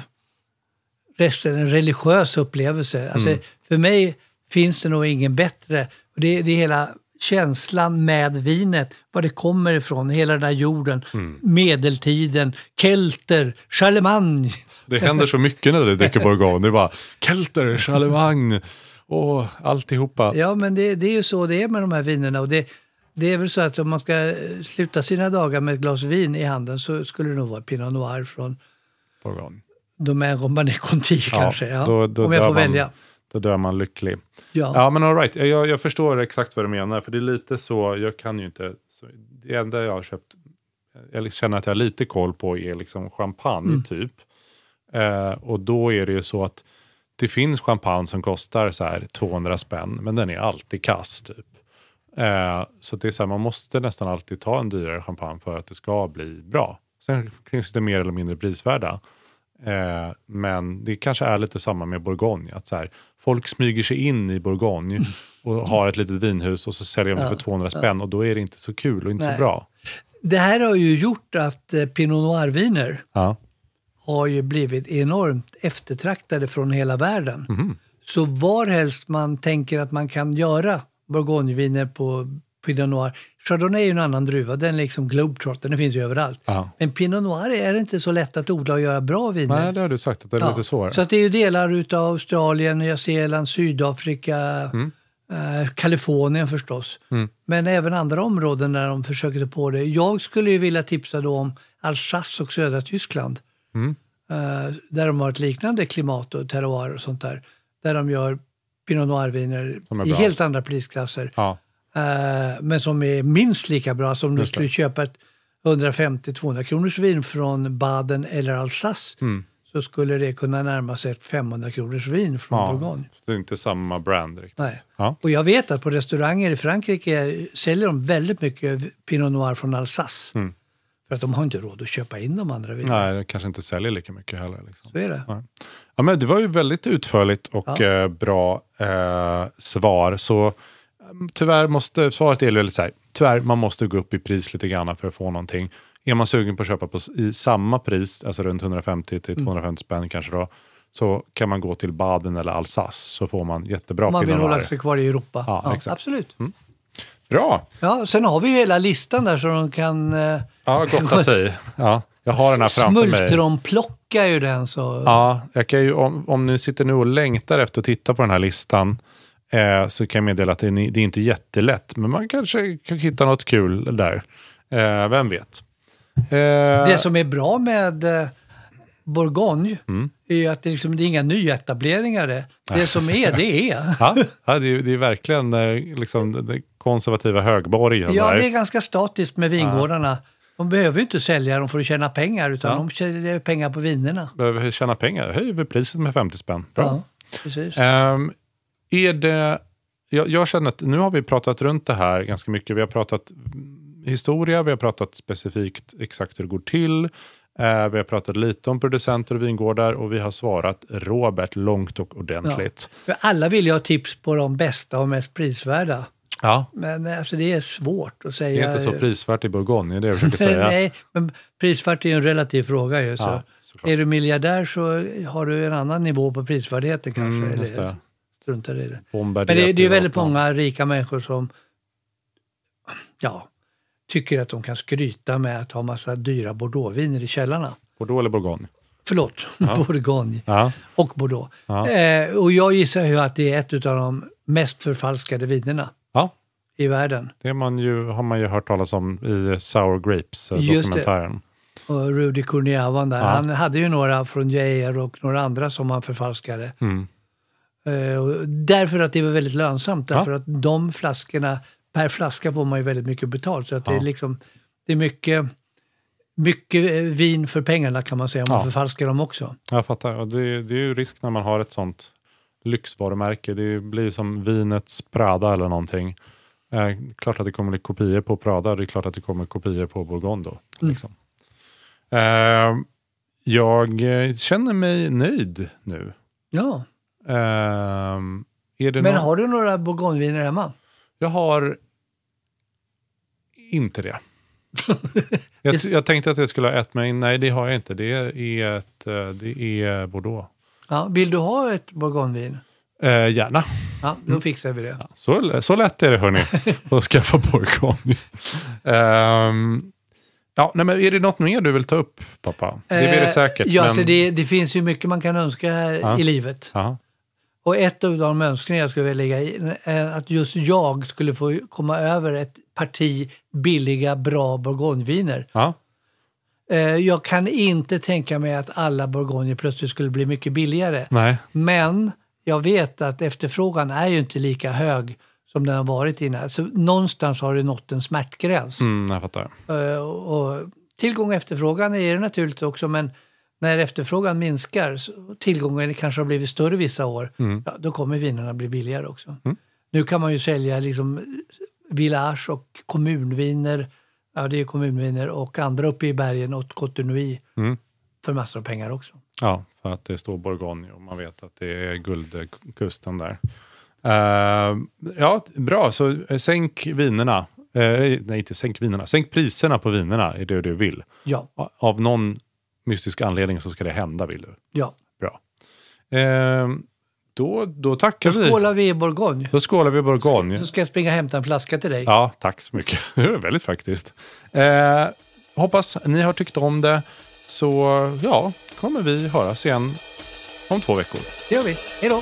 resten, en religiös upplevelse. Alltså, Mm. För mig finns det nog ingen bättre. Det, det är hela känslan med vinet, var det kommer ifrån, hela den här jorden, Mm. medeltiden, kelter, Charlemagne. Det händer så mycket när du dricker bourgogne. Det är bara kelter, charlemagne och alltihopa. Ja, men det, det är ju så det är med de här vinerna. Och det, det är väl så att om man ska sluta sina dagar med ett glas vin i handen så skulle det nog vara Pinot Noir från Bourgogne. Domaine Romanée Conti kanske. Ja, då- då om jag får man. välja. Då dör man lycklig. Ja. Ja, men all right. jag, jag förstår exakt vad du menar. För det är lite så, jag kan ju inte, så, det enda jag har köpt, jag känner att jag har lite koll på är liksom champagne Mm. typ. Eh, och då är det ju så att det finns champagne som kostar så här 200 spänn, men den är alltid kass typ. Eh, så det är så här, man måste nästan alltid ta en dyrare champagne för att det ska bli bra. Sen finns det mer eller mindre prisvärda. Eh, men det kanske är lite samma med Bourgogne. Att så här, folk smyger sig in i Bourgogne och har ett litet vinhus och så säljer de det för 200 spänn och då är det inte så kul och inte Nej. så bra. Det här har ju gjort att eh, Pinot Noir-viner Ja. har ju blivit enormt eftertraktade från hela världen. Mhm. Så varhelst man tänker att man kan göra bourgogneviner på Pinot Noir. Chardonnay är ju en annan druva, den är liksom globetrotter, den finns ju överallt. Ja. Men Pinot Noir är inte så lätt att odla och göra bra viner. Nej, det har du sagt att det är Ja, lite svårare. Så det är ju delar utav Australien, Nya Zeeland, Sydafrika, Mm. eh, Kalifornien förstås. Men även andra områden där de försöker ta på det. Jag skulle ju vilja tipsa då om Alsace och södra Tyskland. Mm. Eh, där de har ett liknande klimat och terroir och sånt där. Där de gör Pinot Noir-viner i helt andra prisklasser. Ja. Eh, men som är minst lika bra som om du skulle köpa ett 150-200 kronors vin från Baden eller Alsace. Mm. Så skulle det kunna närma sig ett 500 kronors vin från ja. Bourgogne. Det är inte samma brand riktigt. Nej. Ja. Och jag vet att på restauranger i Frankrike säljer de väldigt mycket Pinot Noir från Alsace. Mm. För att de har inte råd att köpa in de andra vinerna. Nej, det kanske inte säljer lika mycket heller. Liksom. Så är det. Ja. Ja, men det var ju väldigt utförligt och Ja. eh, bra eh, svar. Så tyvärr måste, svaret är lite så här, tyvärr man måste gå upp i pris lite grann för att få någonting. Är man sugen på att köpa på, i samma pris, alltså runt 150 till Mm. 250 spänn kanske då, så kan man gå till Baden eller Alsace så får man jättebra man vill hålla sig kvar i Europa. Ja, exakt. Absolut. Bra! Ja, sen har vi ju hela listan där så de kan... Eh, Ja, gotta sig. Ja, jag har den här framför mig. Smultronplocka ju den så... Ja, jag kan ju, om, om ni sitter nu och längtar efter att titta på den här listan eh, så kan jag meddela att det det är inte jättelätt, men man kanske kan hitta något kul där. Eh, vem vet? Eh, Det som är bra med eh, Bourgogne Mm. är att det, liksom, det är inga nyetableringar. Det, det som är, det är. ja, ja, det, är, det är verkligen eh, liksom, den- konservativa högborgen. Ja, där. det är ganska statiskt med vingårdarna. De behöver ju inte sälja dem för att tjäna pengar, utan Ja. de tjänar pengar på vinerna. Behöver tjäna pengar, höjer vi priset med 50 spänn. Bra. Ja, precis. Ehm, är det, jag, jag känner att nu har vi pratat runt det här ganska mycket. Vi har pratat historia, vi har pratat specifikt exakt hur det går till. Eh, vi har pratat lite om producenter och vingårdar och vi har svarat Robert långt och ordentligt. För alla vill ju ha tips på de bästa och mest prisvärda. Ja, Men eh, alltså, det är svårt att det säga. är inte så prisvärt i Bourgogne, det är det jag försöker säga. Nej, men prisvärt är ju en relativ fråga ju. Så. Ja, är du miljardär så har du en annan nivå på prisvärdheten kanske. Mm, det. Struntar i det. Bombarderat Men det, det är ju väldigt många rika människor som ja, tycker att de kan skryta med att ha massa dyra bordeauxviner i källarna. Bordeaux eller Bourgogne? Förlåt, Bourgogne Ja, och Bordeaux. Ja. Eh, och jag gissar ju att det är ett av de mest förfalskade vinerna ja. i världen. Det man ju, har man ju hört talas om i Sour. Grapes-dokumentären. Och Rudy Kurniawan där, Ja. han hade ju några från Geijer och några andra som han förfalskade. Mm. Eh, därför att det var väldigt lönsamt, Ja. därför att de flaskorna, per flaska får man ju väldigt mycket betalt. Så att det Ja. är liksom, det är mycket, mycket eh, vin för pengarna kan man säga om man Ja. förfalskar dem också. Jag fattar. Och det, det är ju risk när man har ett sånt lyxvarumärke. Det blir som vinets Prada eller någonting. Eh, klart att det kommer bli kopior på Prada. Det är klart att det kommer kopior på Bourgogne då. Mm. Liksom. Eh, jag känner mig nöjd nu. Ja, Det men någon- har du några bourgogneviner hemma? Jag har inte det. jag, jag tänkte att jag skulle ha ett, men nej det har jag inte. Det är, ett, eh, det är Bordeaux. Ja, vill du ha ett bourgognevin? Eh, gärna. Ja, då fixar vi det. Så, så lätt är det hörni, att skaffa bourgogne. Ehm, ja, nej, men är det något mer du vill ta upp, pappa? Det är det Eh, säkert. Ja, men... så det, det finns ju mycket man kan önska här Ja. i livet. Ja, Och ett av de önskningar jag skulle vilja lägga är att just jag skulle få komma över ett parti billiga, bra bourgogneviner. ja, Eh, Jag kan inte tänka mig att alla bourgogner plötsligt skulle bli mycket billigare. nej. Men jag vet att efterfrågan är ju inte lika hög som den har varit innan. Så någonstans har det nått en smärtgräns. Mm, jag fattar. Eh, och tillgång och efterfrågan är det naturligtvis också, men när efterfrågan minskar, tillgången kanske har blivit större vissa år, Mm. ja, då kommer vinerna bli billigare också. Nu kan man ju sälja liksom village och kommunviner, ja det är kommunviner, och andra uppe i bergen och Cotonou Mm. för massor av pengar också. Ja, för att det står Bourgogne och man vet att det är guldkusten där. Eh, ja, bra. Så eh, sänk vinerna. Eh, nej, inte sänk vinerna. Sänk priserna på vinerna är det du vill. Ja, Av någon mystisk anledning så ska det hända, vill du. ja. Bra. Eh, då, då tackar Då vi. skålar vi i Bourgogne. Då skålar vi Bourgogne. Så ska jag springa och hämta en flaska till dig. Ja, tack så mycket. Det är väldigt faktiskt. Eh, hoppas ni har tyckt om det. Så ja, kommer vi höras igen om två veckor. Det gör vi. Då! Hej då.